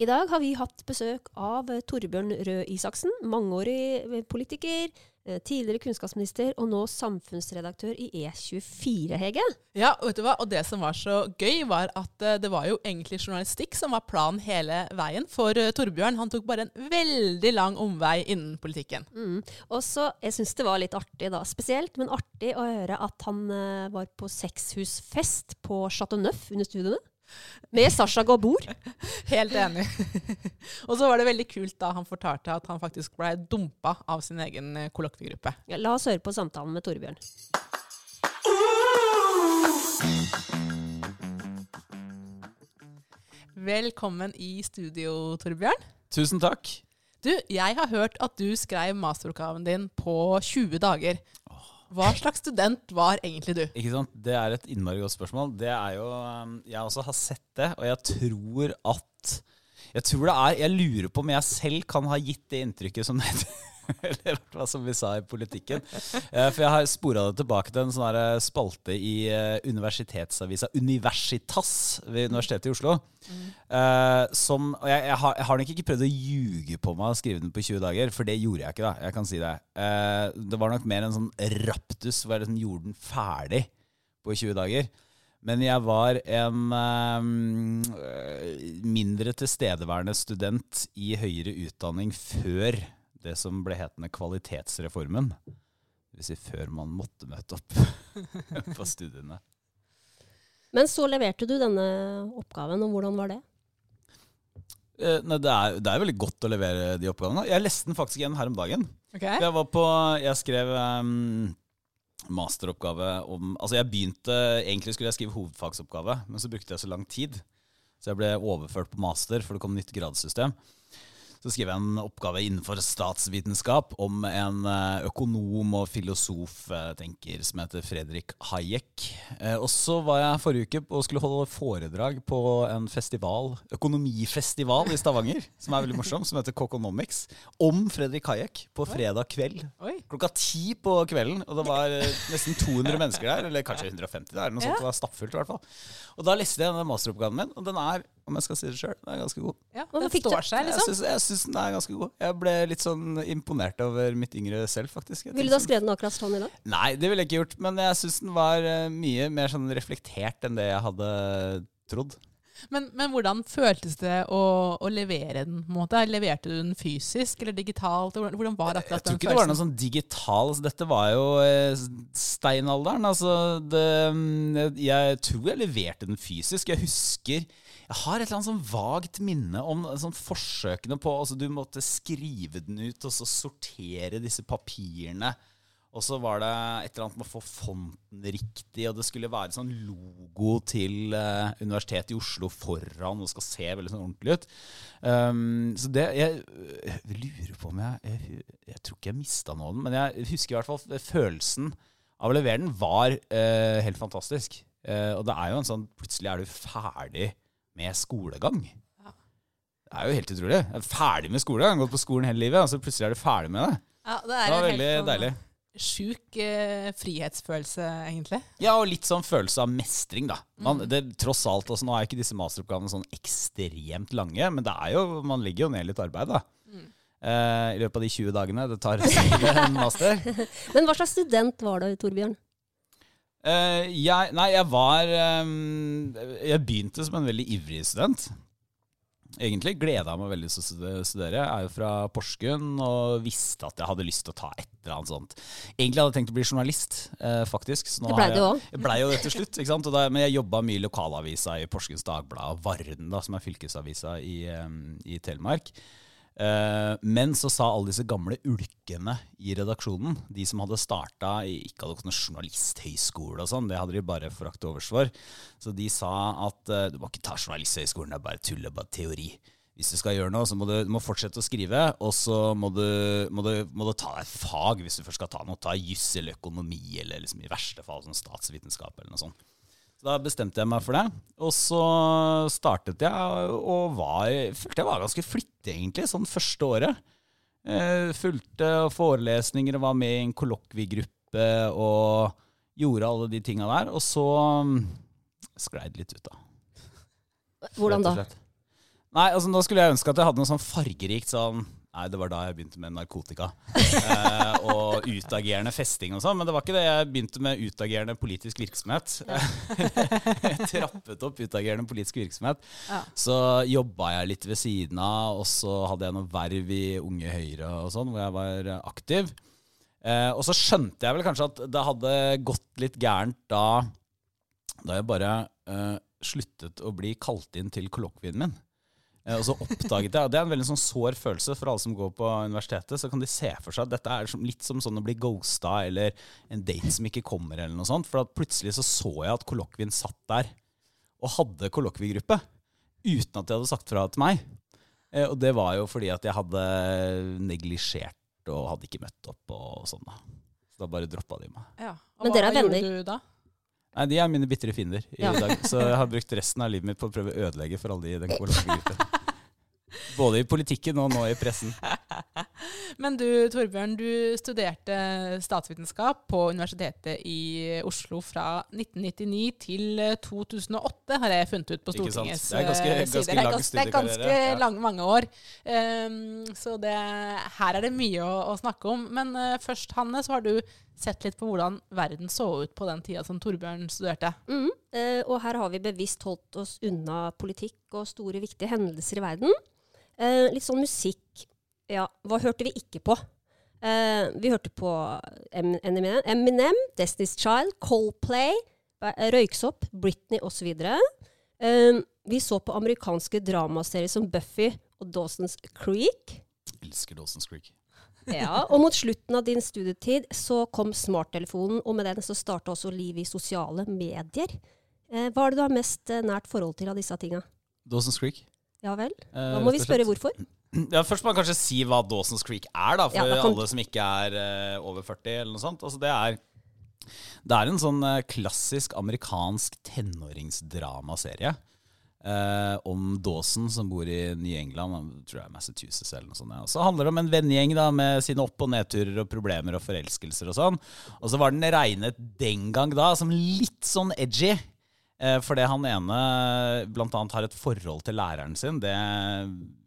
I dag har vi hatt besøk av eh, Torbjørn Røe Isaksen, mangeårig eh, politiker, eh, tidligere kunnskapsminister og nå samfunnsredaktør i E24, Hege. Ja, og vet du hva? Og det som var så gøy, var at det var jo egentlig journalistikk som var planen hele veien for Torbjørn. Han tok bare en veldig lang omvei innen politikken. Mm. Og så, Jeg syns det var litt artig, da. Spesielt, men artig å høre at han var på sexhusfest på Chateau Neuf under studiene. Med Sasha Gabor. Helt enig. og så var det veldig kult da han fortalte at han faktisk ble dumpa av sin egen eh, kollokviegruppe. Ja, la oss høre på samtalen med Torbjørn. Velkommen i studio, Torbjørn. Tusen takk. Du, jeg har hørt at du skrev masteroppgaven din på 20 dager. Hva slags student var egentlig du? Ikke sant? Det er et innmari godt spørsmål. Det er jo um, Jeg også har sett det, og jeg tror at Jeg tror det er Jeg lurer på om jeg selv kan ha gitt det inntrykket som det Eller hva som vi sa i politikken. Eh, for jeg har spora det tilbake til en sånn eh, spalte i eh, universitetsavisa Universitas ved Universitetet i Oslo. Mm. Som, og jeg, jeg, har, jeg, har, nok ikke prøvd å ljuge på meg å skrive den på 20 dager, for det gjorde jeg ikke. da, jeg kan si Det Det var nok mer en sånn raptus hvor jeg liksom gjorde den ferdig på 20 dager. Men jeg var en mindre tilstedeværende student i høyere utdanning før det som ble hetende Kvalitetsreformen. hvis Si før man måtte møte opp på studiene. Men så leverte du denne oppgaven, og hvordan var det? Eh, nei, det, er, det, er, veldig godt å levere de oppgavene. Jeg leste den faktisk igjen her om dagen. Okay. Jeg, på, jeg, skrev um, masteroppgave om Altså jeg begynte Egentlig skulle jeg skrive hovedfagsoppgave, men så brukte jeg så lang tid. Så jeg ble overført på master, for det kom nytt gradssystem så skrev jeg en oppgave innenfor statsvitenskap om en eh, økonom og filosof eh, som heter Fredrik Hayek. Eh, og så var jeg forrige uke og skulle holde foredrag på en festival, økonomifestival i Stavanger, som er veldig morsom, som heter Coconomics, om Fredrik Hayek på fredag kveld. Oi. Klokka ti på kvelden. Og det var nesten 200 mennesker der, eller kanskje 150 der, noe sånt. Det var stappfullt i hvert fall. Og da leste jeg denne masteroppgaven min, og den er om jeg skal si det sjøl. Den er ganske god. Ja, Den står seg, liksom? Jeg syns den er ganske god. Jeg ble litt sånn imponert over mitt yngre selv, faktisk. Ville du ha skrevet den akkurat sånn i dag? Nei, det ville jeg ikke gjort. Men jeg syns den var eh, mye mer sånn reflektert enn det jeg hadde trodd. Men, men, hvordan føltes det å, å, levere den? på en måte? Leverte du den fysisk eller digitalt? Hvordan var akkurat den følelsen? Jeg tror ikke det var noe sånn digital. Altså, dette var jo eh, steinalderen. Altså, det, mm, jeg tror jeg leverte den fysisk. Jeg husker jeg har et eller annet sånn vagt minne om sånn forsøkene på altså Du måtte skrive den ut og så sortere disse papirene. Og så var det et eller annet med å få fonten riktig, og det skulle være sånn logo til uh, Universitetet i Oslo foran, og skal se veldig sånn ordentlig ut. Um, så det Jeg, jeg lurer på om jeg Jeg, jeg tror ikke jeg mista noe av den, men jeg husker i hvert fall følelsen av å levere den var uh, helt fantastisk. Uh, og det er jo en sånn Plutselig er du ferdig med skolegang. Ja. Det er jo helt utrolig. Jeg er ferdig med skolegang, gått på skolen hele livet, og så plutselig er du ferdig med det. Ja, det, er det var veldig sånn deilig. Sjuk eh, frihetsfølelse, egentlig. Ja, og litt sånn følelse av mestring, da. Man, mm. det, tross alt, altså, Nå er ikke disse masteroppgavene sånn ekstremt lange, men det er jo, man legger jo ned litt arbeid, da. Mm. Eh, I løpet av de 20 dagene det tar en master. men hva slags student var du, Torbjørn? Uh, jeg, nei, jeg var um, Jeg begynte som en veldig ivrig student. Egentlig gleda meg veldig til å studere. Jeg er jo fra Porsgrunn og visste at jeg hadde lyst til å ta et eller annet sånt. Egentlig hadde jeg tenkt å bli journalist, uh, faktisk. Så nå det blei du òg. Jeg blei jo det til slutt. ikke sant? Da, men jeg jobba mye i lokalavisa i Porsgrunns Dagblad og Varden, da, som er fylkesavisa i, um, i Telemark. Uh, men så sa alle disse gamle ulkene i redaksjonen, de som hadde starta Ikke hadde noen journalisthøyskole og sånn, det hadde de bare forakt overs for. Så de sa at uh, du må ikke ta journalisthøyskolen, det er bare tull, det er bare teori. Hvis du skal gjøre noe, så må du, du må fortsette å skrive, og så må du, må, du, må du, ta et fag hvis du først skal ta noe. Ta juss eller økonomi, eller liksom i verste fall sånn statsvitenskap eller noe sånt. Så da bestemte jeg meg for det. Og så startet jeg, og var, følte jeg var ganske flittig, egentlig, sånn første året. Eh, fulgte forelesninger og var med i en kollokviegruppe og gjorde alle de tinga der. Og så mm, sklei det litt ut, da. Hvordan da? Nei, altså Nå skulle jeg ønske at jeg hadde noe sånn fargerikt sånn Nei, det var da jeg begynte med narkotika. eh, og utagerende festing og sånn. Men det var ikke det. Jeg begynte med utagerende politisk virksomhet. jeg trappet opp utagerende politisk virksomhet. Ja. Så jobba jeg litt ved siden av, og så hadde jeg noe verv i Unge Høyre og sånn, hvor jeg var aktiv. Eh, og så skjønte jeg vel kanskje at det hadde gått litt gærent da, da jeg bare eh, sluttet å bli kalt inn til kollokvien min. Eh, og så oppdaget jeg, og Det er en veldig sånn sår følelse for alle som går på universitetet. Så kan de se for seg at dette er litt som sånn å bli ghosta eller en date som ikke kommer. eller noe sånt, For plutselig så, så jeg at kollokvien satt der og hadde kollokviegruppe. Uten at de hadde sagt fra til meg. Eh, og det var jo fordi at jeg hadde neglisjert og hadde ikke møtt opp og sånn. da. Så da bare droppa de meg. Ja. Og Men dere er gjorde du da? Nei, De er mine bitre fiender i ja. dag. Så jeg har brukt resten av livet mitt på å prøve å ødelegge for alle de i den kollektivgruppen. Både i politikken og nå i pressen. Men du Torbjørn, du studerte statsvitenskap på Universitetet i Oslo fra 1999 til 2008, har jeg funnet ut på Stortingets side. Det er ganske, ganske lang det er ganske lang, mange år. Um, så det, her er det mye å, å snakke om. Men uh, først, Hanne, så har du sett litt på hvordan verden så ut på den tida som Torbjørn studerte. Mm. Eh, og her har vi bevisst holdt oss unna politikk og store, viktige hendelser i verden. Eh, litt sånn musikk. Ja, hva hørte vi ikke på? Eh, vi hørte på Eminem, Eminem, Destiny's Child, Coldplay, Røyksopp, Britney osv. Eh, vi så på amerikanske dramaserier som Buffy og Dawson's Creek. Jeg elsker Dawson's Creek. Ja, og mot slutten av din studietid så kom smarttelefonen, og med den så starta også livet i sosiale medier. Eh, hva er det du har mest eh, nært forhold til av disse tinga? Dawson's Creek. Ja vel. Da eh, må vi spørre hvorfor. Ja, Først må man kanskje si hva Dawson's Creek er, da, for ja, alle som ikke er uh, over 40. eller noe sånt. Altså, det, er, det er en sånn klassisk amerikansk tenåringsdramaserie. Uh, om Dawson som bor i Ny-England, tror jeg Massachusetts eller noe sånt. Ja. Så handler det om en vennegjeng da, med sine opp- og nedturer og problemer og forelskelser og sånn. Og så var den regnet den gang da som litt sånn edgy. Uh, fordi han ene blant annet har et forhold til læreren sin. Det,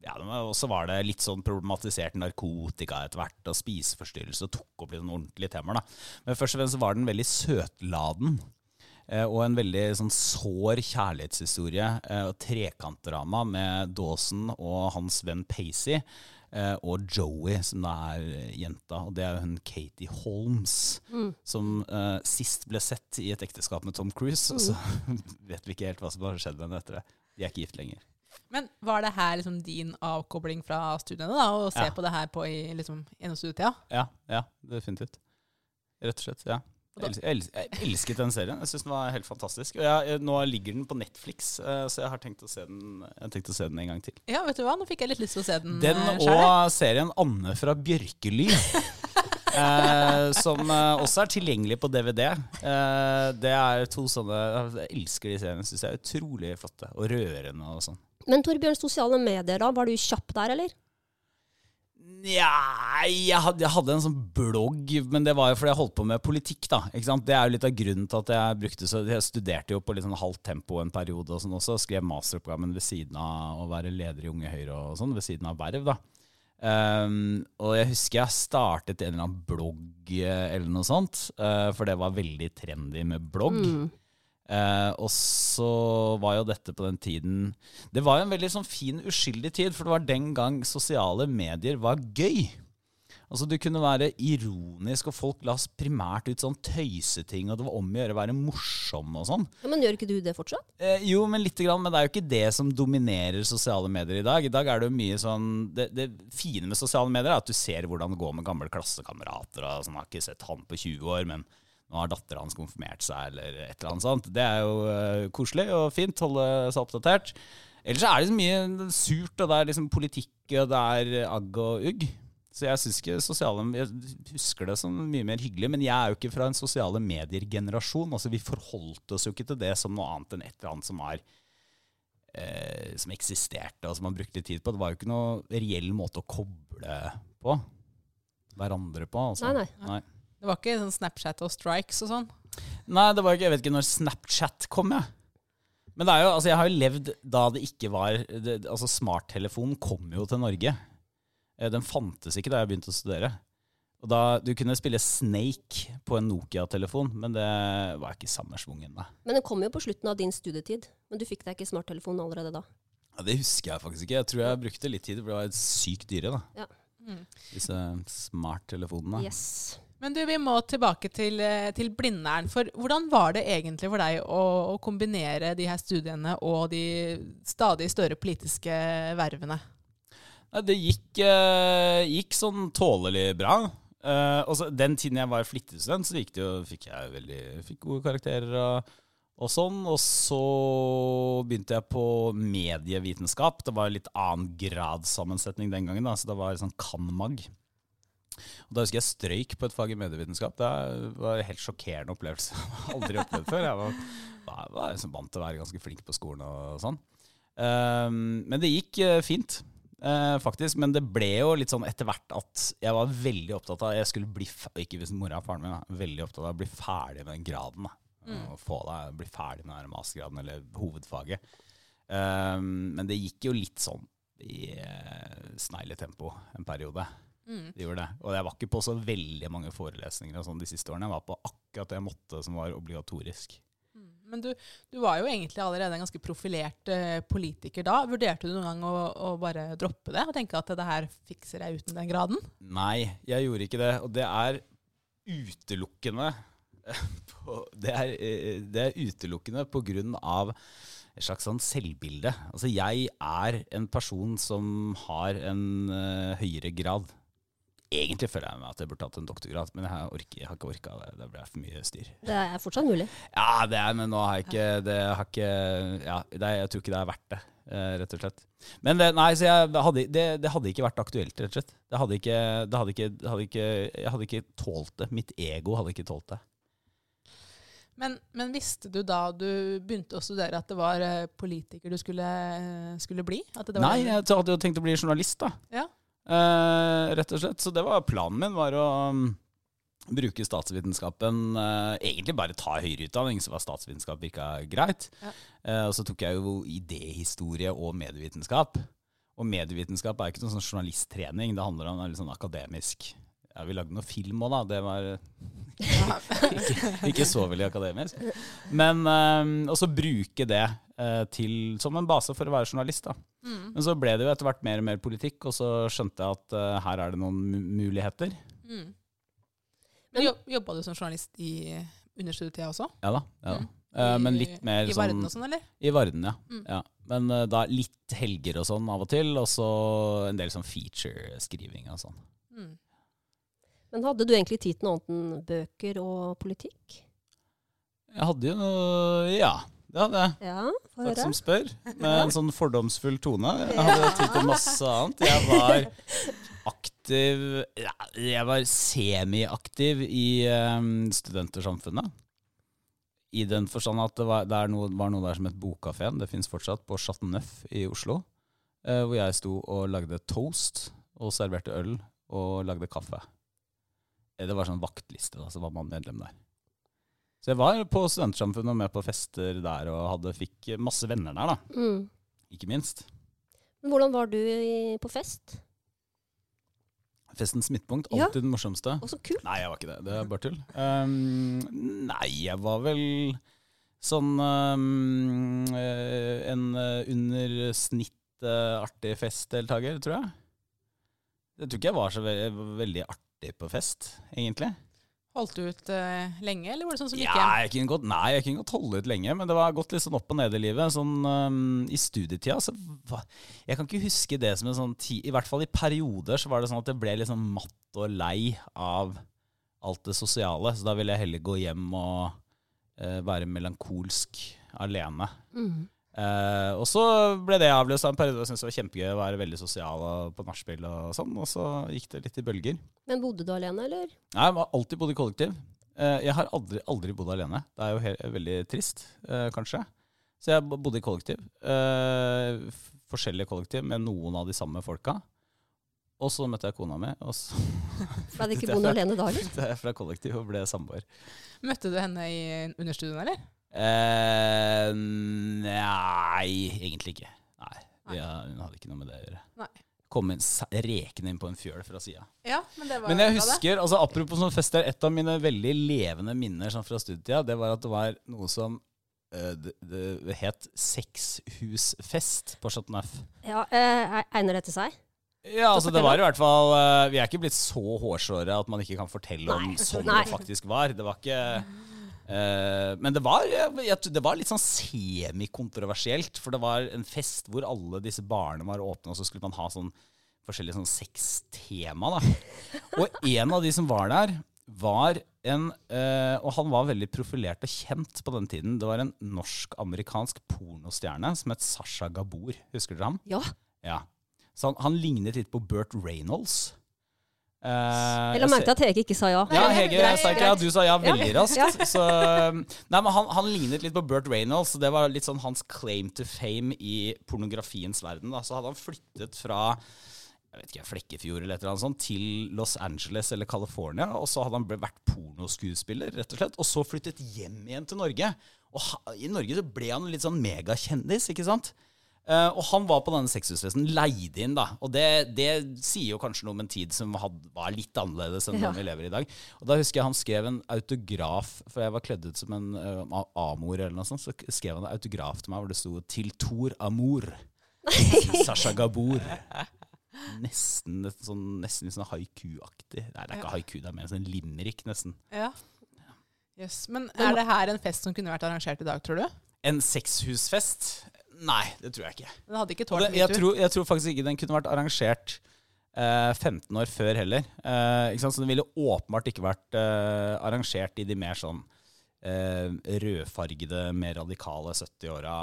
ja, og så var det litt sånn problematisert narkotika etter hvert, og spiseforstyrrelse, tok opp litt sånn ordentlige temaer. Men først og fremst var den veldig søtladen. Eh, og en veldig sånn sår kjærlighetshistorie eh, og trekantdrama med Dawson og hans venn Pacey. Eh, og Joey, som da er jenta. Og det er hun Katie Holmes, mm. som uh, sist ble sett i et ekteskap med Tom Cruise. Mm. Og så vet vi ikke helt hva som har skjedd med henne etter det. De er ikke gift lenger. Men var det her liksom din avkobling fra studiene? da, Å se ja. på det her på i, liksom, gjennom studietida? Ja, ja, definitivt. Rett og slett. ja. Jeg, elsket den serien. Jeg syns den var helt fantastisk. Og jeg, nå ligger den på Netflix, eh, så jeg har tenkt å se den, tenkt å se den en gang til. Ja, vet du hva? Nå fikk jeg litt lyst til å se den. Den eh, og serien Anne fra Bjørkely. eh, som eh, også er tilgjengelig på DVD. Eh, det er to sånne Jeg elsker de seriene. Syns jeg er utrolig flotte og rørende og sånn. Men Torbjørn, sosiale medier, da? Var du kjapp der, eller? Nja, jeg, hadde en sånn blogg, men det var jo fordi jeg holdt på med politikk. da, ikke sant? Det er jo litt av grunnen til at jeg brukte så Jeg studerte jo på litt sånn halvt tempo en periode og sånn også. Skrev masteroppgaven ved siden av å være leder i Unge Høyre og sånn, ved siden av verv. da. Um, og jeg husker jeg startet en eller annen blogg eh, eller noe sånt, uh, for det var veldig trendy med blogg. Mm. Eh, og så var jo dette på den tiden Det var jo en veldig sånn fin, uskyldig tid, for det var den gang sosiale medier var gøy. Altså Du kunne være ironisk, og folk la primært ut sånn tøyseting, og det var om å gjøre å være morsom og sånn. Ja, men gjør ikke du det fortsatt? Eh, jo, men lite grann. Men det er jo ikke det som dominerer sosiale medier i dag. I dag er det jo mye sånn Det, det fine med sosiale medier er at du ser hvordan det går med gamle klassekamerater. og sånn, Har ikke sett han på 20 år, men nå har dattera hans konfirmert seg, eller et eller annet sånt. Det er jo uh, koselig og fint. Holde seg oppdatert. Ellers er det så mye surt, og det er liksom politikk, og det er agg og ugg. Så jeg syns ikke sosiale Jeg husker det som mye mer hyggelig, men jeg er jo ikke fra en sosiale medier-generasjon. Altså Vi forholdt oss jo ikke til det som noe annet enn et eller annet som var eh, Som eksisterte, og som man brukte tid på. Det var jo ikke noe reell måte å koble på hverandre på. Altså. Nei, nei, nei. Det var ikke sånn Snapchat og strikes og sånn? Nei, det var ikke, jeg vet ikke når Snapchat kom, jeg. Men det er jo, altså jeg har jo levd da det ikke var det, Altså Smarttelefonen kom jo til Norge. Eh, den fantes ikke da jeg begynte å studere. Og da, Du kunne spille Snake på en Nokia-telefon, men det var ikke samme schwungen. Men den kom jo på slutten av din studietid. Men du fikk deg ikke smarttelefon allerede da? Ja, Det husker jeg faktisk ikke. Jeg tror jeg brukte litt tid, for det var sykt dyre. da. Ja. Mm. Disse smarttelefonene. Yes. Men du, vi må tilbake til, eh, til Blindern. For hvordan var det egentlig for deg å, å kombinere de her studiene og de stadig større politiske vervene? Det gikk, uh, gikk sånn tålelig bra. Også Den tiden jeg var flittig student, så det fikk jeg veldig, fikk gode karakterer. og, og sånn, og så begynte jeg på medievitenskap. Det var litt annen gradssammensetning den gangen, da, så det var sånn kan-mag. Og Da husker jeg strøyk på et fag i medievitenskap. Det var en helt sjokkerende opplevelse. Aldri opplevd før. Jeg var, var, var liksom vant til å være ganske flink på skolen og sånn. Um, men det gikk uh, fint uh, faktisk. Men det ble jo litt sånn etter hvert at jeg var veldig opptatt av Jeg skulle bli, ikke hvis mora og faren min, da, veldig opptatt av å bli ferdig med den graden. Da. Mm. Og få deg, bli ferdig med den mastergraden eller hovedfaget. Um, men det gikk jo litt sånn i uh, snegletempo en periode. Mm. De gjorde det. Og jeg var ikke på så veldig mange forelesninger og sånn de siste årene. Jeg var på akkurat det jeg måtte som var obligatorisk. Men du, du, var jo egentlig allerede en ganske profilert uh, politiker da. Vurderte du noen gang å, å, bare droppe det og tenke at det her fikser jeg uten den graden? Nei, jeg gjorde ikke det. Og det er utelukkende på, det, er, eh, det er utelukkende på grunn av et slags sånn selvbilde. Altså, jeg er en person som har en uh, høyere grad Egentlig føler jeg meg at jeg burde tatt en doktorgrad, men jeg har, orker, jeg har ikke orka det. Det ble for mye styr. Det er fortsatt mulig? Ja, det er, men nå har jeg ikke det har ikke, ja, det, Jeg tror ikke det er verdt det, eh, rett og slett. Men det, nei, så jeg hadde, det, det, hadde ikke vært aktuelt, rett og slett. Det hadde ikke, det hadde ikke, hadde ikke, jeg hadde ikke tålt det. Mitt ego hadde ikke tålt det. Men, men, visste du da du begynte å studere at det var eh, politiker du skulle, skulle bli? Nei, jeg hadde jo tenkt å bli journalist, da. Ja. Uh, rett og slett. Så det var planen min, var å um, bruke statsvitenskapen uh, Egentlig bare ta høyere utdanning, så var statsvitenskap virka greit. Ja. Uh, og så tok jeg jo idéhistorie og medievitenskap. Og medievitenskap er ikke noen sånn journalisttrening, det handler om litt sånn akademisk ja, Vi lagde noe film òg, da. Det var ikke, ikke, så veldig akademisk. Men Og så bruke det til, som en base for å være journalist. da. Mm. Men så ble det jo etter hvert mer og mer politikk, og så skjønte jeg at uh, her er det noen muligheter. Mm. Men Jobba du som journalist i understudietida også? Ja da. Ja da. Mm. Uh, men litt mer I Varden og sånn, eller? I Varden, ja. Mm. ja. Men uh, da litt helger og sånn av og til, og så en del sånn feature-skriving og sånn. Mm. Men hadde du egentlig tid til noe annet enn bøker og politikk? Jeg hadde jo Ja. Det. Ja, Takk som spør. Med en sånn fordomsfull tone. Jeg hadde tid til masse annet. Jeg var aktiv Jeg var semiaktiv i um, Studentersamfunnet. I den forstand at det var, det noe, var noe der som het Bokkafeen. Det fins fortsatt på Chateau Neuf i Oslo. Uh, hvor jeg sto og lagde toast og serverte øl og lagde kaffe. Det var sånn vaktliste, da, så var man medlem der. Så jeg var på Studentsamfunnet og med på fester der og hadde, fikk masse venner der, da. Mm. Ikke minst. Men hvordan var du i, på fest? Festens midtpunkt. Alltid ja. den morsomste. Og så kult. Nei, jeg var ikke det. Det er bare tull. Um, nei, jeg var vel sånn um, En under snittet artig festdeltaker, tror jeg. Jeg tror ikke jeg var så ve veldig artig på fest, egentlig. Holdt du ut uh, lenge, eller var det sånn som gikk hjem? Ja, jeg kunne godt, nei, jeg kunne godt holde ut lenge, men det var gått litt sånn opp og ned i livet. Sånn um, I studietida så hva, Jeg kan ikke huske det som en sånn tid I hvert fall i perioder så var det sånn at jeg ble litt sånn matt og lei av alt det sosiale. Så da ville jeg heller gå hjem og uh, være melankolsk alene. Mm. Uh, og så ble det avløst av en periode jeg syntes det var kjempegøy å være veldig sosial på nachspiel og sånn. Og så gikk det litt i bølger. Men bodde du alene, eller? Nei, jeg har alltid bodd i kollektiv. Uh, jeg har aldri, aldri bodd alene. Det er jo helt, veldig trist, uh, kanskje. Så jeg bodde i kollektiv. forskjellige kollektiv med noen av de samme folka. Og så møtte jeg kona mi. Og så Ble det ikke bodd alene da, eller? Flyttet jeg fra kollektiv og ble samboer. Møtte du henne i understudien, eller? Eh, nei, egentlig ikke. Nei, har, Hun hadde ikke noe med det å gjøre. Nei. Kom inn, rekende inn på en fjøl fra sida. Ja, men, det var men jeg husker, altså apropos sånn fester, et av mine veldig levende minner sånn fra studietida, det var at det var noe som uh, det, det, het sexhusfest på Chateau Neuf. Ja, eh, Egner det til seg? Ja, altså det var i hvert fall uh, Vi er ikke blitt så hårsåre at man ikke kan fortelle om sånn det faktisk var. Det var ikke Uh, men det var, det var, litt sånn semikontroversielt. For det var en fest hvor alle disse barene var åpne, og så skulle man ha sånn forskjellige sånn sextema. Og en av de som var der, var en uh, Og han var veldig profilert og kjent på den tiden. Det var en norsk-amerikansk pornostjerne som het Sasha Gabor. Husker dere ham? Ja. ja. Så han, han lignet litt på Burt Reynolds. Uh, jeg la merke til at Hege ikke sa ja. Ja, Hege sa ikke ja, du sa ja veldig raskt. Så, nei, men han, han, lignet litt på Burt Reynolds. Det var litt sånn hans claim to fame i pornografiens verden. Da. Så hadde han flyttet fra jeg vet ikke, Flekkefjord eller et eller annet sånt, til Los Angeles eller California. Og så hadde han vært pornoskuespiller, rett og slett. Og så flyttet hjem igjen til Norge. Og i Norge så ble han litt sånn megakjendis, ikke sant. Uh, og han var på denne sexhusfesten, leid inn, da. Og det, det, sier jo kanskje noe om en tid som had, var litt annerledes enn ja. den vi lever i i dag. Og da husker jeg han skrev en autograf, for jeg var kledd ut som en uh, amor eller noe sånt. Så skrev han en autograf til meg hvor det sto 'Til Tor Amor'. Sasha Gabor. Nesten sånn, nesten sånn haiku-aktig. Nei, det er ikke ja. haiku, det er mer sånn limerick, nesten. Ja. Yes. Men er det her en fest som kunne vært arrangert i dag, tror du? En sexhusfest? Nei, det tror jeg ikke. Den hadde ikke tålt jeg, tror, jeg tror faktisk ikke den kunne vært arrangert eh, 15 år før heller. Eh, Så den ville åpenbart ikke vært eh, arrangert i de mer sånn eh, rødfargede, mer radikale 70-åra,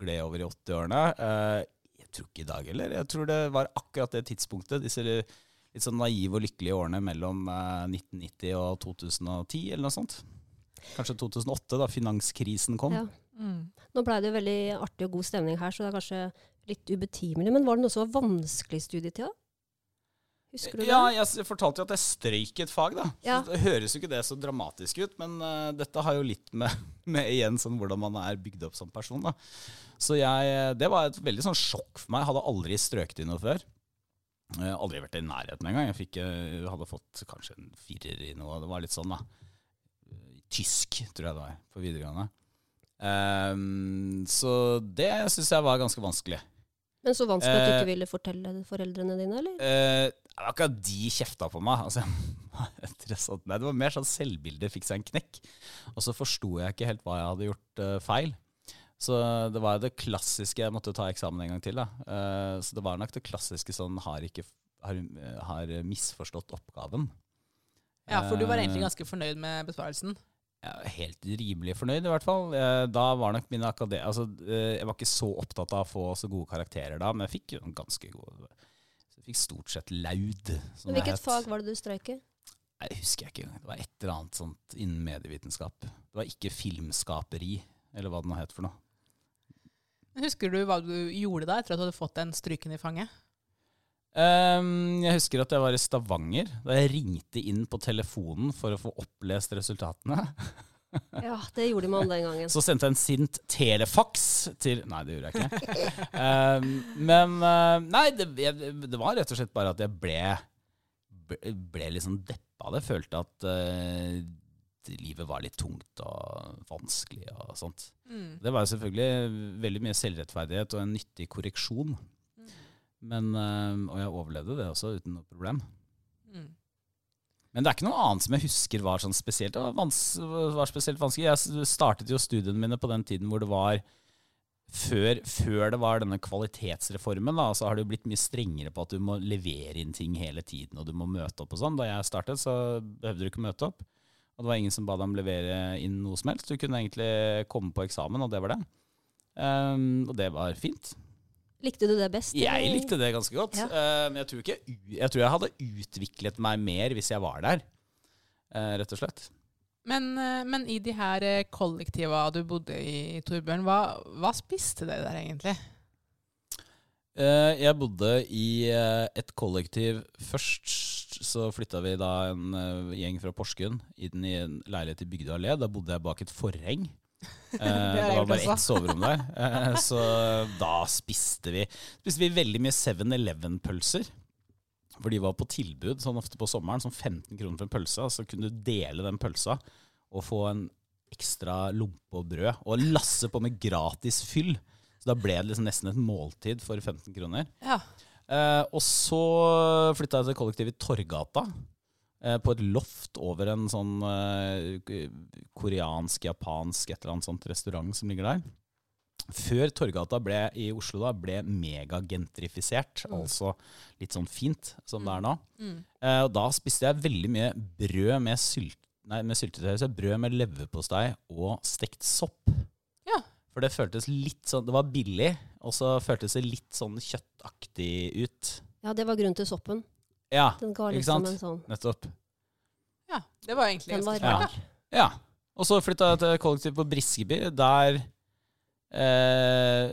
gled over i 80-årene. Eh, jeg tror ikke i dag heller. Jeg tror det var akkurat det tidspunktet. Disse litt sånn naive og lykkelige årene mellom 1990 eh, og 2010, eller noe sånt. Kanskje 2008, da finanskrisen kom. Ja. Mm. Nå blei det jo veldig artig og god stemning her, så det er kanskje litt ubetimelig. Men var det noe som var vanskelig studietida? Husker du det? Ja, jeg fortalte jo at jeg strøyk et fag, da. Ja. Det høres jo ikke det så dramatisk ut, men uh, dette har jo litt med, med, igjen sånn hvordan man er bygd opp som person, da. Så jeg, det var et veldig sånn sjokk for meg. Jeg hadde aldri strøket i noe før. Jeg har aldri vært i nærheten engang. Jeg fikk, uh, hadde fått kanskje en firer i noe. Det var litt sånn, da. Tysk, tror jeg det var, på videregående. Um, så det syns jeg var ganske vanskelig. Men så vanskelig at du ikke eh, ville fortelle foreldrene dine, eller? Uh, det var ikke at de kjefta på meg. Altså, Nei, det var mer sånn selvbildet fikk seg en knekk. Og så forsto jeg ikke helt hva jeg hadde gjort uh, feil. Så det var det klassiske Jeg måtte ta eksamen en gang til. da. Uh, så det var nok det klassiske sånn har, ikke, har, har misforstått oppgaven. Ja, for du var egentlig ganske fornøyd med besvarelsen? Helt rimelig fornøyd, i hvert fall. Da var nok mine akade... Altså, eh, jeg var ikke så opptatt av å få så gode karakterer da, men jeg fikk jo ganske gode Jeg fikk stort sett laud. Hvilket fag var det du strøyk i? Jeg husker jeg ikke engang. Det var et eller annet sånt innen medievitenskap. Det var ikke filmskaperi, eller hva det nå het for noe. Husker du hva du gjorde da, etter at du hadde fått den stryken i fanget? Um, jeg husker at jeg var i Stavanger da jeg ringte inn på telefonen for å få opplest resultatene. ja, det gjorde man den gangen. Så sendte jeg en sint telefaks til Nei, det gjorde jeg ikke. um, men uh, Nei, det, jeg, det, var rett og slett bare at jeg ble, ble litt sånn deppa av det. Følte at uh, livet var litt tungt og vanskelig og sånt. Mm. Det var jo selvfølgelig veldig mye selvrettferdighet og en nyttig korreksjon. Men, og jeg overlevde det også uten noe problem. Mm. Men det er ikke noe annet som jeg husker var sånn spesielt, var spesielt vanskelig. Jeg startet jo studiene mine på den tiden hvor det var før, før, det var denne kvalitetsreformen, da, så har det jo blitt mye strengere på at du må levere inn ting hele tiden, og du må møte opp og sånn. Da jeg startet, så behøvde du ikke møte opp. Og det var ingen som ba deg om å levere inn noe som helst. Du kunne egentlig komme på eksamen, og det var det. Um, og det var fint. Likte du det best? Jeg likte det ganske godt. Ja. Uh, men jeg tror, ikke, jeg tror jeg hadde utviklet meg mer hvis jeg var der, uh, rett og slett. Men, eh, men, i de her eh, kollektiva du bodde i, Torbjørn, hva, hva spiste dere der egentlig? Eh, jeg bodde i et kollektiv først. Så flytta vi da en gjeng fra Porsgrunn inn i en leilighet i Bygdøy allé. Da bodde jeg bak et forheng. Det, det var bare ett soverom der. så da spiste vi Spiste vi veldig mye 7-Eleven-pølser. For de var på tilbud sånn ofte på sommeren, sånn 15 kroner for en pølse. Så kunne du dele den pølsa og få en ekstra lompe og brød. Og lasse på med gratis fyll. Så da ble det liksom nesten et måltid for 15 kroner. Ja. Eh, og så flytta jeg til kollektivet i Torgata. Eh, på et loft over en sånn eh, koreansk, japansk, et eller annet sånt restaurant som ligger der før Torgata ble, i Oslo da, ble megagentrifisert, mm. altså litt sånn fint som mm. det er nå. Mm. Eh, og da spiste jeg veldig mye brød med, sylt, nei, med syltetøy. Brød med leverpostei og stekt sopp. Ja. For det føltes litt sånn Det var billig, og så føltes det litt sånn kjøttaktig ut. Ja, det var grunnen til soppen. Ja, Den ga liksom en sånn Nettopp. Ja, det var egentlig Den var rar. Ja. ja. Og så flytta jeg til kollektiv på Briskeby. Der Eh,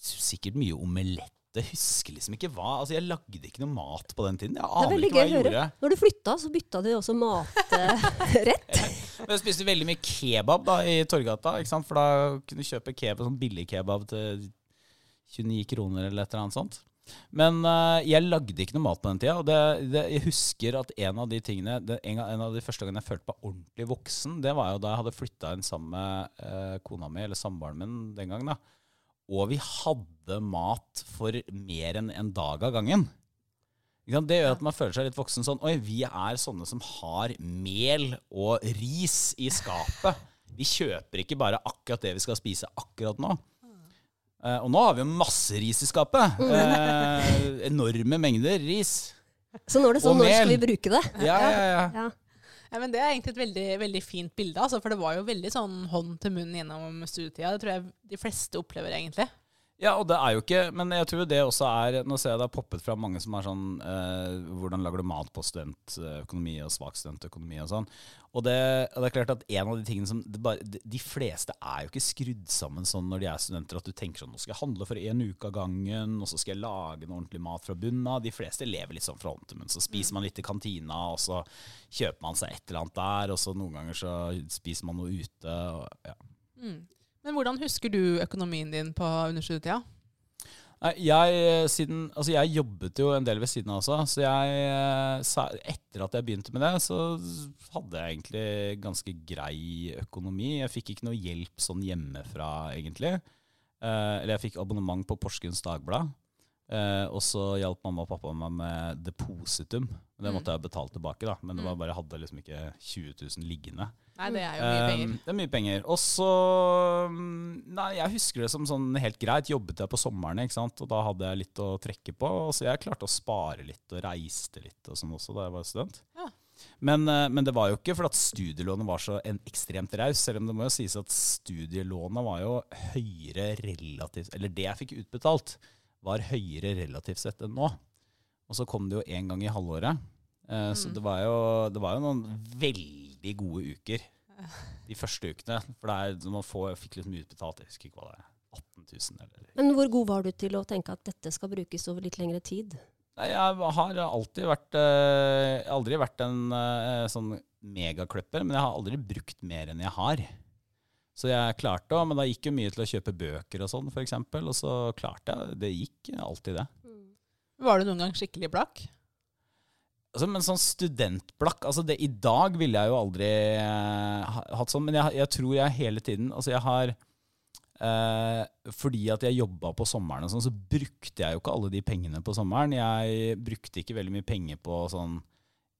sikkert mye omelett. Jeg husker liksom ikke hva. Altså, Jeg lagde ikke noe mat på den tiden. Jeg aner ikke hva jeg gjorde. Når du flytta, så bytta du også matrett. Men jeg spiste veldig mye kebab da i Torgata, ikke sant? for da kunne du kjøpe kebab, sånn billig kebab til 29 kroner eller et eller annet sånt. Men uh, jeg lagde ikke noe mat på den tida. Og det, det, jeg husker at en av de tingene det, en, en, av de første gangene jeg følte meg ordentlig voksen, det var jo da jeg hadde flytta inn sammen med uh, kona mi, eller samboeren min den gangen. da. Og vi hadde mat for mer enn en dag av gangen. Det gjør at man føler seg litt voksen sånn Oi, vi er sånne som har mel og ris i skapet. Vi kjøper ikke bare akkurat det vi skal spise akkurat nå. Uh, og nå har vi jo masse ris i skapet. Uh, enorme mengder ris. Så nå er det sånn, når skal vi bruke det? Ja, ja, ja. ja. Ja, men Det er egentlig et veldig, veldig fint bilde, altså, for det var jo veldig sånn hånd til munn gjennom studietida. Det tror jeg de fleste opplever, egentlig. Ja, og det er jo ikke Men jeg tror det også er Nå ser jeg det har poppet fra mange som er sånn eh, Hvordan lager du mat på studentøkonomi og svak studentøkonomi og sånn. Og det, og det, er klart at en av de tingene som bare, De fleste er jo ikke skrudd sammen sånn når de er studenter at du tenker sånn Nå skal jeg handle for én uke av gangen, og så skal jeg lage noe ordentlig mat fra bunnen av. De fleste lever litt sånn fra hånd til munn. Så spiser man litt i kantina, og så kjøper man seg et eller annet der, og så noen ganger så spiser man noe ute. Og, ja. Mm. Men hvordan husker du økonomien din på understudietida? Jeg, siden, altså jeg jobbet jo en del ved siden av også. Så jeg, etter at jeg begynte med det, så hadde jeg egentlig ganske grei økonomi. Jeg fikk ikke noe hjelp sånn hjemmefra, egentlig. Eh, eller jeg fikk abonnement på Porsgrunns Dagblad. Eh, og så hjalp mamma og pappa meg med depositum. Det måtte jeg betale tilbake, da. Men det var mm. bare, jeg hadde liksom ikke 20 000 liggende. Nei, det er jo mye penger. Eh, det er mye penger. Og så Nei, jeg husker det som sånn helt greit. Jobbet jeg på sommeren, ikke sant. Og da hadde jeg litt å trekke på. Og så jeg klarte å spare litt og reiste litt og sånn også da jeg var student. Ja. Men, eh, men, det var jo ikke fordi studielånet var så ekstremt raus, selv om det må jo sies at studielånet var jo høyere relativt Eller det jeg fikk utbetalt, var høyere relativt sett enn nå. Og så kom det jo én gang i halvåret. Mm. Så det var, jo, det var, jo, noen veldig gode uker de første ukene. For er, man får, fikk litt mye utbetalt. Jeg husker ikke hva det er. 18 000 eller Men hvor god var du til å tenke at dette skal brukes over litt lengre tid? Jeg har alltid vært uh, Aldri vært en uh, sånn megakløpper, men jeg har aldri brukt mer enn jeg har. Så jeg klarte å, Men da gikk jo mye til å kjøpe bøker og sånn, f.eks. Og så klarte jeg Det gikk alltid, det. Var du noen gang skikkelig blakk? Altså, men sånn studentblakk altså det, I dag ville jeg jo aldri eh, hatt sånn, men jeg, jeg, tror jeg hele tiden Altså, jeg har Eh, fordi at jeg jobba på sommeren, og sånn, så brukte jeg jo ikke alle de pengene på sommeren. Jeg brukte ikke veldig mye penger på sånn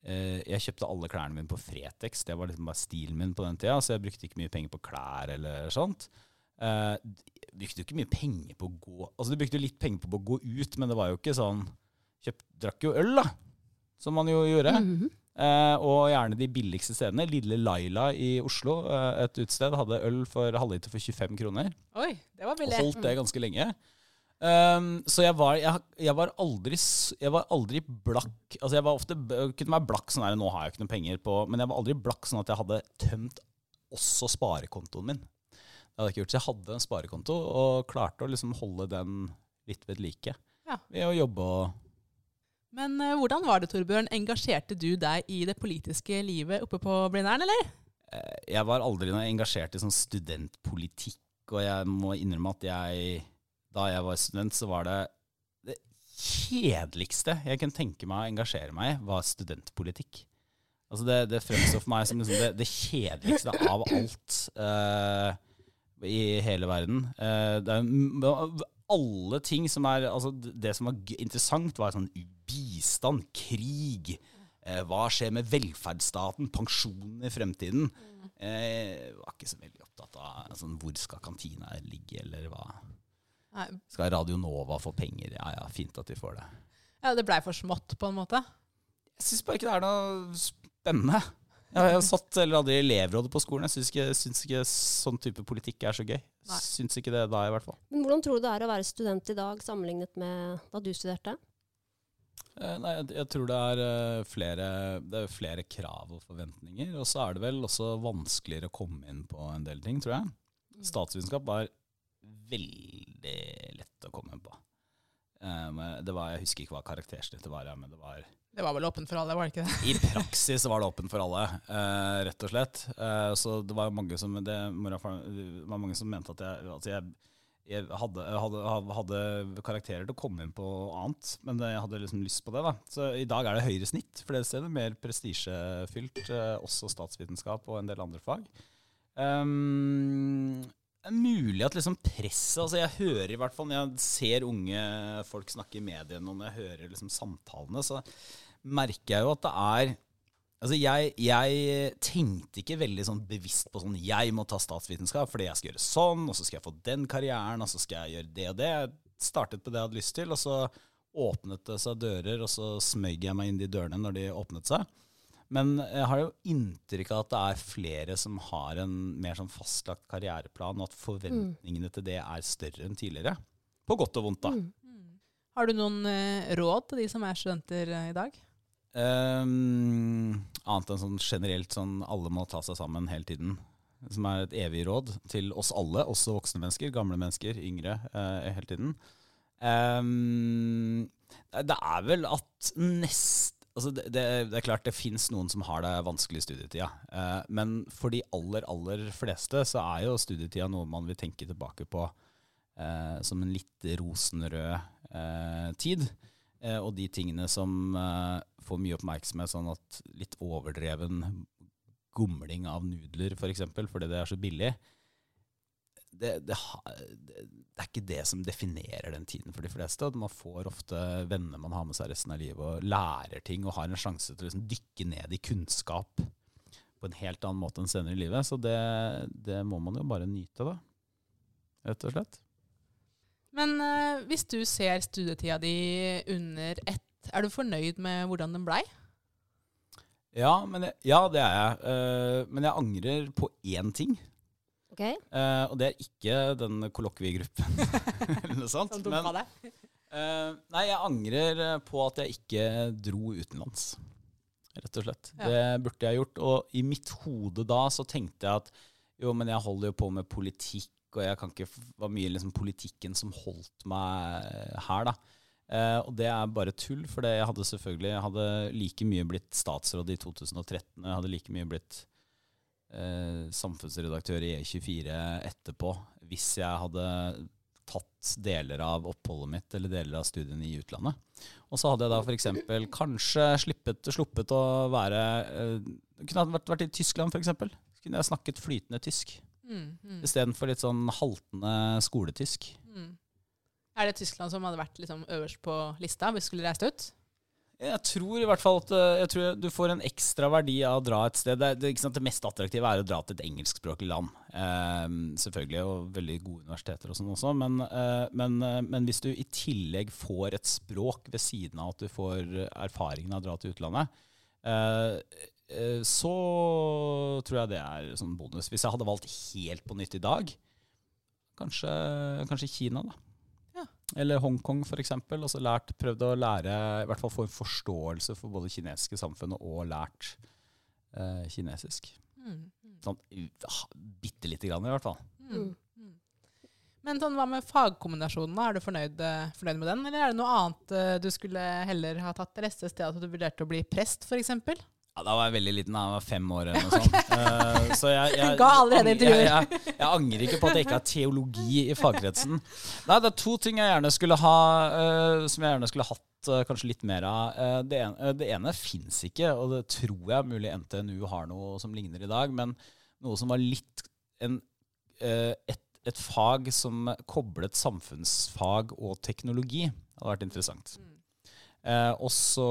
Jeg kjøpte alle klærne mine på Fretex, det var liksom bare stilen min på den tida. Så jeg brukte ikke mye penger på klær eller sånt. Jeg brukte jo ikke mye penger på å gå Altså du brukte litt penger på å gå ut, men det var jo ikke sånn kjøpt, Drakk jo øl, da, som man jo gjorde. Mm -hmm. eh, og gjerne de billigste stedene. Lille Laila i Oslo, eh, et utested, hadde øl for halvliter for 25 kroner. Oi, det var billig. Og holdt det ganske lenge. Um, så jeg var, jeg, jeg var, aldri Jeg var aldri blakk Altså jeg var ofte kunne være blakk sånn her, nå har jeg ikke noen penger på Men jeg var aldri blakk sånn at jeg hadde tømt også sparekontoen min. Det hadde jeg ikke gjort. Så jeg hadde en sparekonto og klarte å liksom holde den litt ved like ja. ved å jobbe og Men uh, hvordan var det, Torbjørn? Engasjerte du deg i det politiske livet oppe på Blindern, eller? Uh, jeg var aldri engasjert i sånn studentpolitikk, og jeg må innrømme at jeg Da jeg var student, så var det det kjedeligste jeg kunne tenke meg å engasjere meg i, var studentpolitikk. Altså det, det fremstår for meg som liksom det, det, kjedeligste av alt. Uh, i hele verden. Uh, det er alle ting som er altså Det som var interessant, var sånn bistand, krig. uh, hva skjer med velferdsstaten, pensjonen i fremtiden? Jeg var ikke så veldig opptatt av altså, hvor skal kantina ligge, eller hva. Skal Radio Nova få penger? Ja ja, fint at de får det. Ja, Det blei for smått, på en måte? Jeg syns bare ikke det er noe spennende. Jeg har satt eller aldri elevrådet på skolen. Jeg syns ikke, syns ikke sånn type politikk er så gøy. Nei. Syns ikke det da, i hvert fall. Men Hvordan tror du det er å være student i dag, sammenlignet med da du studerte? Eh, nei, jeg, jeg, tror det er, uh, flere, det er flere krav og forventninger. Og så er det vel også vanskeligere å komme inn på en del ting, tror jeg. Mm. Statsvitenskap var veldig lett å komme på. Um, det var, jeg husker ikke hva karaktersnittet var, men det var det var vel åpent for alle, var det ikke det? I praksis var det åpent for alle, uh, rett og slett. Uh, så det var mange som, det, var mange som mente at jeg, at jeg, jeg hadde, hadde, hadde, karakterer til å komme inn på annet, men jeg hadde liksom lyst på det. da. Så i dag er det høyere snitt flere steder, mer prestisjefylt, uh, også statsvitenskap og en del andre fag. Um, det er mulig at liksom presset altså Jeg hører i hvert fall når jeg ser unge folk snakke i mediene, og når jeg hører liksom samtalene, så merker jeg jo at det er Altså jeg, jeg, tenkte ikke veldig sånn bevisst på sånn Jeg må ta statsvitenskap fordi jeg skal gjøre sånn, og så skal jeg få den karrieren, og så skal jeg gjøre det og det. Jeg startet på det jeg hadde lyst til, og så åpnet det seg dører, og så smøg jeg meg inn de dørene når de åpnet seg. Men jeg har jo inntrykk av at det er flere som har en mer sånn fastlagt karriereplan, og at forventningene mm. til det er større enn tidligere. På godt og vondt, da. Mm. Har du noen uh, råd til de som er studenter uh, i dag? Um, annet enn sånn generelt sånn alle må ta seg sammen hele tiden. Som er et evig råd til oss alle, også voksne mennesker, gamle mennesker, yngre, uh, hele tiden. Um, det er vel at nest altså det, det, det, er klart det fins noen som har det vanskelig i studietida. Eh, men for de aller, aller fleste så er jo studietida noe man vil tenke tilbake på eh, som en litt rosenrød eh, tid. Eh, og de tingene som eh, får mye oppmerksomhet, sånn at litt overdreven gomling av nudler f.eks., for fordi det er så billig, det, det, det, er ikke det som definerer den tiden for de fleste. Man får ofte venner man har med seg resten av livet, og lærer ting og har en sjanse til å liksom dykke ned i kunnskap på en helt annen måte enn senere i livet. Så det, det må man jo bare nyte, da. Rett og slett. Men uh, hvis du ser studietida di under ett, er du fornøyd med hvordan den blei? Ja, ja, det er jeg. Uh, men jeg angrer på én ting. Okay. Uh, og det er ikke den kollokviegruppen eller noe sånt. Som dumpa det? Uh, nei, jeg angrer på at jeg ikke dro utenlands, rett og slett. Ja. Det burde jeg gjort. Og i mitt hode da så tenkte jeg at jo, men jeg holder jo på med politikk, og jeg kan ikke var mye liksom politikken som holdt meg her, da. Uh, og det er bare tull, for jeg hadde selvfølgelig jeg hadde like mye blitt statsråd i 2013, og jeg hadde like mye blitt eh, samfunnsredaktør i E24 etterpå hvis jeg hadde tatt deler av oppholdet mitt eller deler av studiene i utlandet. Og så hadde jeg da f.eks. kanskje slippet, sluppet å være eh, Kunne jeg vært, vært i Tyskland, f.eks. Kunne jeg snakket flytende tysk. Mm, mm. Istedenfor litt sånn haltende skoletysk. Mm. Er det Tyskland som hadde vært liksom øverst på lista hvis du skulle reist ut? Jeg tror i hvert fall at eh, jeg tror du får en ekstra verdi av å dra et sted. Det, det, det mest attraktive er å dra til et engelskspråklig land. Eh, selvfølgelig, og veldig gode universiteter og sånn også. Men, eh, men, eh, men, hvis du i tillegg får et språk ved siden av at du får erfaringen av å dra til utlandet, eh, eh så tror jeg det er sånn bonus. Hvis jeg hadde valgt helt på nytt i dag, kanskje, kanskje Kina, da. Eller Hongkong f.eks. Altså lært, prøvd å lære, i hvert fall få en forståelse for både kinesiske samfunnet og lært eh, kinesisk. Mm. Sånn bitte lite grann, i hvert fall. Mm. Mm. Men sånn, hva med fagkombinasjonen? Er du fornøyd, eh, fornøyd, med den? Eller er det noe annet uh, du skulle heller ha tatt? Eller et sted at du vurderte å bli prest, f.eks.? Ja, Da var jeg veldig liten, Da. jeg var fem år eller noe sånt. Uh, så jeg, jeg, Ga allerede intervjuer. Jeg, jeg, jeg, angrer ikke på at jeg ikke har teologi i fagkretsen. Nei, Det er to ting jeg gjerne skulle ha, uh, som jeg gjerne skulle hatt uh, kanskje litt mer av. det ene, det ene fins ikke, og det tror jeg mulig NTNU har noe som ligner i dag, men noe som var litt en, et, et, fag som koblet samfunnsfag og teknologi, hadde vært interessant. Mm. og så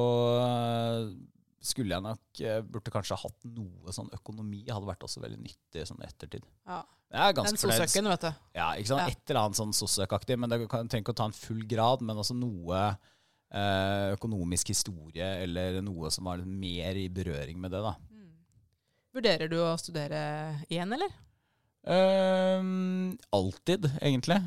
skulle jeg nok eh, Burde kanskje hatt noe sånn økonomi. Hadde vært også veldig nyttig sånn ettertid. Ja. Den sosøken, vet du. Ja, ikke sant? Ja. Et eller annet sånn sosøkaktig. Men det kan, ikke å ta en full grad, men også noe eh, økonomisk historie eller noe som var mer i berøring med det. da. Mm. Vurderer du å studere igjen, eller? Um, alltid, egentlig.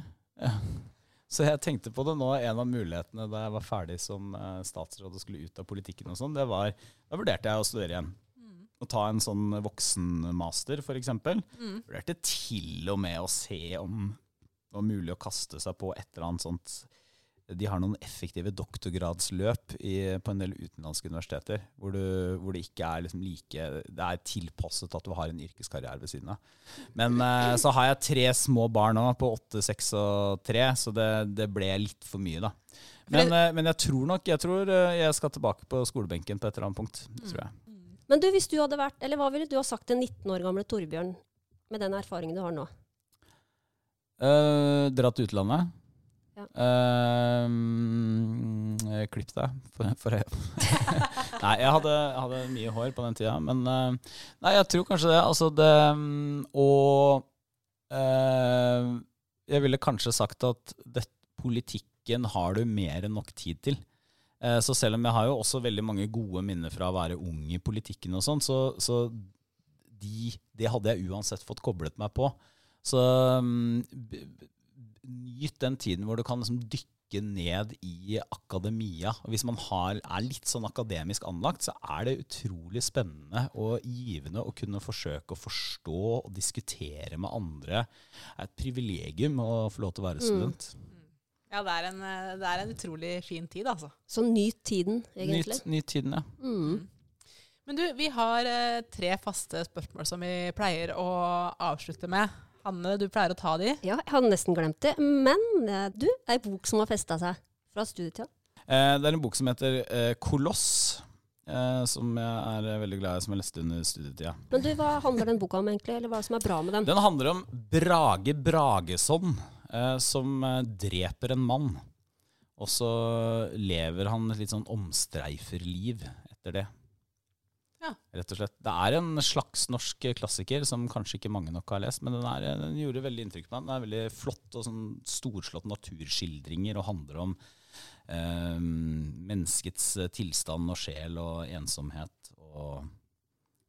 Så jeg tenkte på det nå. En av mulighetene da jeg var ferdig som uh, statsråd og skulle ut av politikken, og sånn, det var Da vurderte jeg å studere igjen. Mm. Å ta en sånn voksenmaster, f.eks. Mm. Vurderte til og med å se om det var mulig å kaste seg på et eller annet sånt de har noen effektive doktorgradsløp i, på en del utenlandske universiteter. Hvor, du, hvor det ikke er liksom like Det er tilpasset at du har en yrkeskarriere ved siden av. Men eh, så har jeg tre små barn nå, på åtte, seks og tre, så det, det, ble litt for mye, da. Men, eh, men, jeg tror nok jeg tror eh, jeg skal tilbake på skolebenken på et eller annet punkt. Tror jeg. Men du, hvis du hadde vært, eller hva ville du ha sagt til 19 år gamle Torbjørn med den erfaringen du har nå? Uh, dratt til utlandet. Uh, klipp deg for, for Nei, jeg hadde, hadde, mye hår på den tida. Men uh, nei, jeg tror kanskje det. Altså det Og uh, jeg ville kanskje sagt at det, politikken har du mer enn nok tid til. Så selv om jeg har jo også veldig mange gode minner fra å være ung i politikken, og sånn, så, så de, det hadde jeg uansett fått koblet meg på. Så um, nyt den tiden hvor du kan liksom dykke ned i akademia. Og hvis man har, er litt sånn akademisk anlagt, så er det utrolig spennende og givende å kunne forsøke å forstå og diskutere med andre. Det er et privilegium å få lov til å være mm. student. Mm. Ja, det er, en, det er, en, utrolig fin tid, altså. Så nyt tiden, egentlig. Nyt, nyt tiden, ja. Mm. mm. Men du, vi har eh, tre faste spørsmål som vi pleier å avslutte med. Hanne, du pleier å ta de. Ja, jeg hadde nesten glemt det. Men eh, du, ei bok som har festa seg fra studietida. Eh, det er en bok som heter eh, Koloss. Eh, som jeg er veldig glad i, som jeg leste under studietida. Men du, Hva handler den boka om, egentlig? Eller hva er som er bra med den? Den handler om Brage Brageson, eh, som dreper en mann. Og så lever han et litt sånn omstreiferliv etter det. Ja. Rett og slett. Det er en slags norsk klassiker som kanskje ikke mange nok har lest, men den, er, den gjorde veldig inntrykk på meg. Den er veldig flott og sånn storslått naturskildringer og handler om eh, menneskets tilstand og sjel og ensomhet og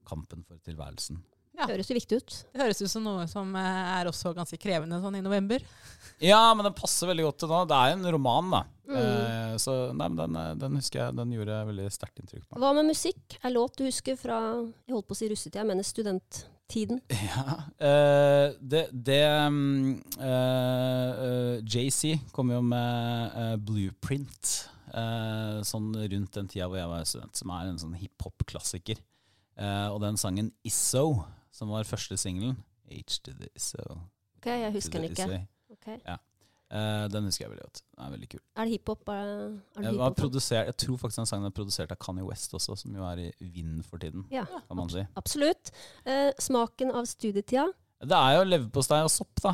kampen for tilværelsen. Ja. Det høres jo viktig ut. Det høres ut som noe som eh, er også ganske krevende sånn i november. Ja, men den passer veldig godt til nå. Det er en roman, da. Mm. Eh, så nei, men den, eh, den, husker jeg, den gjorde veldig sterkt inntrykk på meg. Hva med musikk? Er låt du husker fra jeg holdt på å si russetida, jeg mener studenttiden? Ja, eh, det, det um, uh, JC kom jo med Blueprint sånn rundt den tida hvor jeg var student, som er en sånn hiphop-klassiker. og den sangen Isso som var første singelen. H to the so. Ok, jeg husker den ikke. Okay. Ja. Uh, den husker jeg veldig godt. Den er veldig kul. Er det hiphop? Hip jeg tror faktisk den sangen er produsert av Kanye West også, som jo er i vind for tiden. Ja, kan man si. Absolutt. Uh, smaken av studietida? Det er jo leverpostei og sopp, da.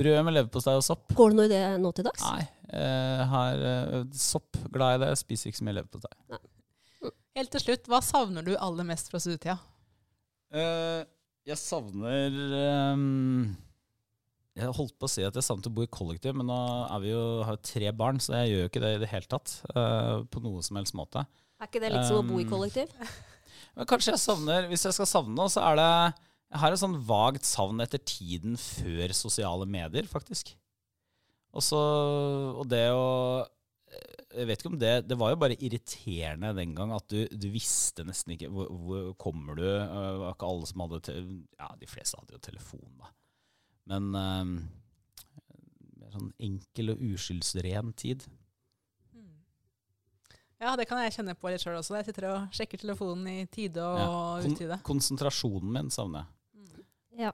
Brød med leverpostei og sopp. Går det noe i det nå til dags? Nei. Uh, her, uh, sopp. Glad i det. Spiser ikke så mye leverpostei. Helt til slutt, hva savner du aller mest fra studietida? Eh, jeg savner um, Jeg holdt på å si at jeg savnet å bo i kollektiv, men nå er vi jo, har jo tre barn, så jeg gjør jo ikke det i det hele tatt. Uh, på noe som helst måte. Er ikke det litt som å bo i kollektiv? Men kanskje jeg savner Hvis jeg skal savne noe, så er det Jeg har et sånn vagt savn etter tiden før sosiale medier, faktisk. Og så Og det å jeg vet ikke om det Det var jo bare irriterende den gang at du, du visste nesten ikke hvor, hvor kommer du. Det var ikke alle som hadde Ja, de fleste hadde jo telefon, da. Men um, sånn enkel og uskyldsren tid. Ja, det kan jeg kjenne på litt sjøl også. Jeg sitter og sjekker telefonen i tide og ja. Kon utide. Konsentrasjonen min savner jeg. Mm. Ja.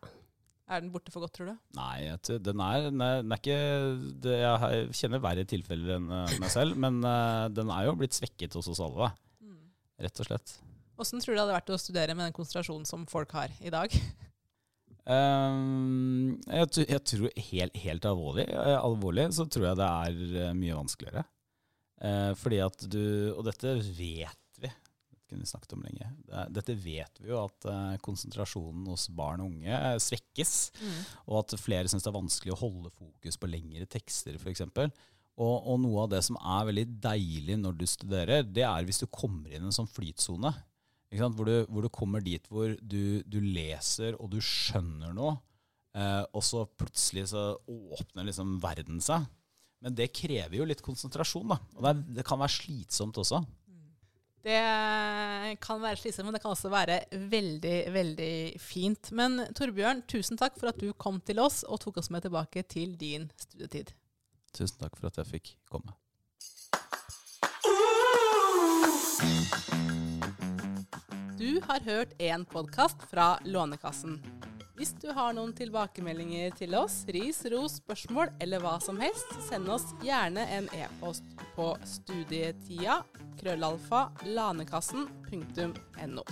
Er den borte for godt, tror du? Nei, den er, den er, den er ikke det, Jeg kjenner verre tilfeller enn uh, meg selv, men uh, den er jo blitt svekket hos oss alle. Mm. Rett og slett. Åssen tror du det hadde vært å studere med den konsentrasjonen som folk har i dag? Um, jeg, jeg, tror helt, helt alvorlig, alvorlig, så tror jeg det er mye vanskeligere. Uh, fordi at du Og dette vet vi. Kunne snakket om lenge. Dette vet vi jo, at eh, konsentrasjonen hos barn og unge eh, svekkes. Mm. Og at flere syns det er vanskelig å holde fokus på lengre tekster, f.eks. Og, og noe av det som er veldig deilig når du studerer, det er hvis du kommer inn i en sånn flytsone. Hvor du, hvor, du, kommer dit hvor du, du leser og du skjønner noe, eh, og så plutselig så åpner liksom verden seg. Men det krever jo litt konsentrasjon, da. Og det, er, det kan være slitsomt også. Det kan være slitsomt, men det kan også være veldig, veldig fint. Men Torbjørn, tusen takk for at du kom til oss og tok oss med tilbake til din studietid. Tusen takk for at jeg fikk komme. Du har hørt en podkast fra Lånekassen. Hvis du har noen tilbakemeldinger til oss, ris, ros, spørsmål eller hva som helst, send oss gjerne en e-post på studietida krøllalfa lanekassen.no.